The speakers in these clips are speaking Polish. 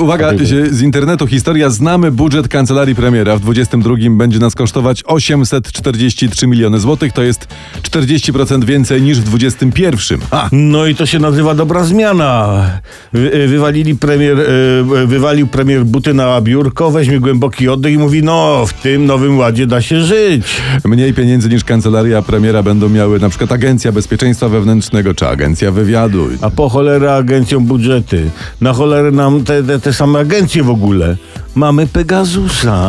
Uwaga, z internetu historia. Znamy budżet kancelarii premiera. W 22 będzie nas kosztować 843 miliony złotych. To jest 40% więcej niż w 21. Ha! No i to się nazywa dobra zmiana. Wy, y, wywalili premier, y, wywalił premier buty na biurko, weźmie głęboki oddech i mówi, no w tym nowym ładzie da się żyć. Mniej pieniędzy niż kancelaria premiera będą miały na przykład Agencja Bezpieczeństwa Wewnętrznego czy Agencja Wywiadu. A po cholerę agencją budżety. Na cholerę nam te, te, te same agencje w ogóle. Mamy Pegasusa.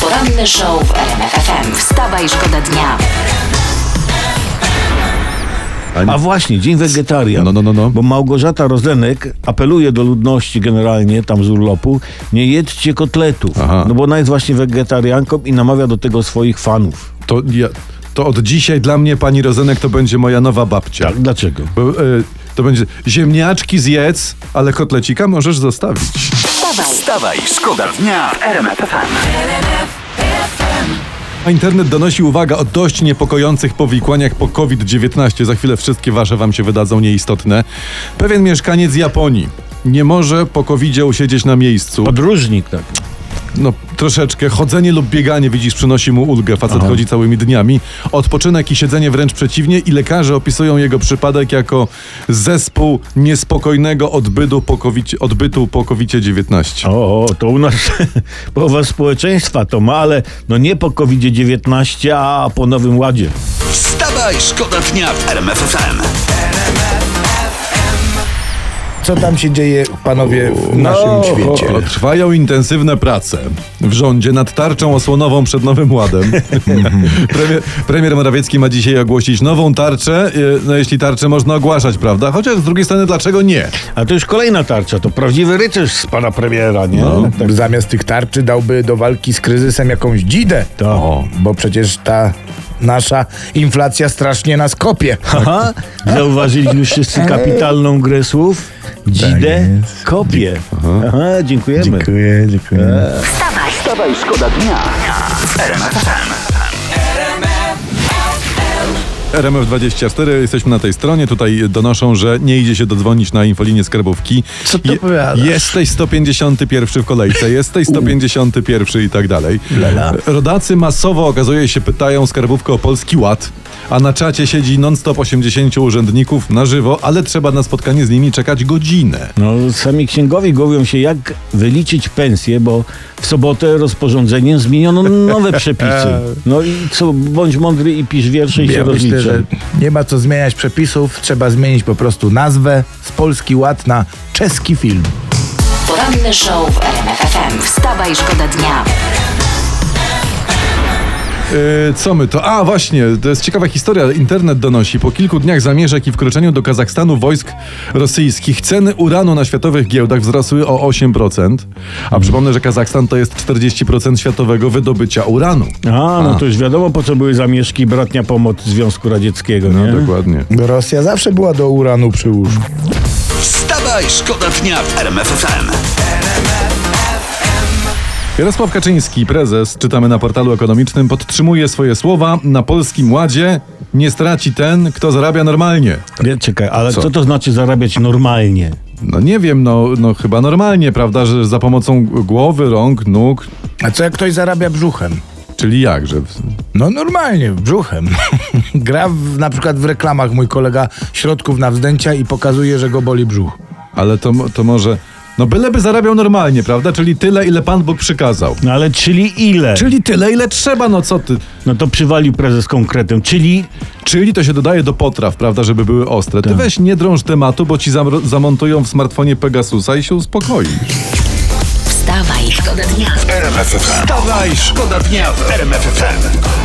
Poranny show w RMF FM. Wstawaj, szkoda dnia. A właśnie, Dzień Wegetarian. No, no, no, no. Bo Małgorzata Rozenek apeluje do ludności generalnie tam z urlopu, nie jedzcie kotletów. Aha. No bo ona jest właśnie wegetarianką i namawia do tego swoich fanów. To, ja, to od dzisiaj dla mnie pani Rozenek to będzie moja nowa babcia. Tak, dlaczego? Bo, e, to będzie ziemniaczki zjedz, ale kotlecika możesz zostawić. Wstawaj, Wstawaj, szkoda dnia w RMF. A internet donosi uwaga o dość niepokojących powikłaniach po COVID-19. Za chwilę wszystkie wasze wam się wydadzą nieistotne. Pewien mieszkaniec Japonii nie może po covid usiedzieć na miejscu. Podróżnik tak. No troszeczkę. Chodzenie lub bieganie, widzisz, przynosi mu ulgę. Facet chodzi całymi dniami. Odpoczynek i siedzenie wręcz przeciwnie i lekarze opisują jego przypadek jako zespół niespokojnego odbytu po COVID, odbytu po COVID-19. O, o, to u nas połowa społeczeństwa to ma, ale no nie po COVID-19, a po Nowym Ładzie. Wstawaj, szkoda dnia w RMF FM. Co tam się dzieje, panowie, w naszym No, świecie? O, Trwają intensywne prace w rządzie nad tarczą osłonową przed Nowym Ładem. premier, premier Morawiecki ma dzisiaj ogłosić nową tarczę, e, no jeśli tarczę można ogłaszać, prawda? Chociaż z drugiej strony, dlaczego nie? A to już kolejna tarcza, to prawdziwy rycerz z pana premiera, nie? No. Tak. Zamiast tych tarczy dałby do walki z kryzysem jakąś dzidę. To. Bo przecież ta nasza inflacja strasznie nas kopie. Aha, zauważyli już wszyscy kapitalną grę słów? Dzidę jest. kopie. Aha, dziękujemy. Dziękuję, dziękuję. wstawaj. Wstawaj, szkoda dnia. RMF24, jesteśmy na tej stronie. Tutaj donoszą, że nie idzie się dodzwonić na infolinię skarbówki. Co ty opowiadasz? Jesteś 151 w kolejce, jesteś 151 i tak dalej. Rodacy masowo, okazuje się, pytają skarbówkę o Polski Ład, a na czacie siedzi non-stop 80 urzędników na żywo, ale trzeba na spotkanie z nimi czekać godzinę. No, sami księgowi głowią się, jak wyliczyć pensję, bo w sobotę rozporządzeniem zmieniono nowe przepisy. No i co, bądź mądry i pisz wiersze i się rozliczaj. Że nie ma co zmieniać przepisów, trzeba zmienić po prostu nazwę z Polski Ład na czeski film. Poranny show w RMF FM. Wstawaj, szkoda dnia. Yy, co my to? A właśnie, to jest ciekawa historia. Internet donosi. Po kilku dniach zamieszek i wkroczeniu do Kazachstanu wojsk rosyjskich ceny uranu na światowych giełdach wzrosły o 8%. A przypomnę, że Kazachstan to jest 40% światowego wydobycia uranu. A, no to już wiadomo, po co były zamieszki bratnia pomoc Związku Radzieckiego, No nie? dokładnie. Rosja zawsze była do uranu przy łóżku. Wstawaj, szkoda dnia w RMF FM. Jarosław Kaczyński, prezes, czytamy na portalu ekonomicznym, podtrzymuje swoje słowa. Na Polskim Ładzie nie straci ten, kto zarabia normalnie. Nie, Czekaj, ale Co? co? to znaczy zarabiać normalnie? No nie wiem, no, no chyba normalnie, prawda, że za pomocą głowy, rąk, nóg, A co jak ktoś zarabia brzuchem? czyli jak, że... No normalnie, brzuchem. Gra w, na przykład w reklamach mój kolega środków na wzdęcia i pokazuje, że go boli brzuch. Ale to, to może... No byleby zarabiał normalnie, prawda? Czyli tyle, ile Pan Bóg przykazał. No ale czyli ile? Czyli tyle, ile trzeba, no co ty? No to przywalił prezes konkretem, czyli Czyli to się dodaje do potraw, prawda, żeby były ostre. Ty weź nie drąż tematu, bo ci zam- zamontują w smartfonie Pegasusa i się uspokoisz. Wstawaj, szkoda dnia. RMF FM. Wstawaj, szkoda dnia w RMF FM.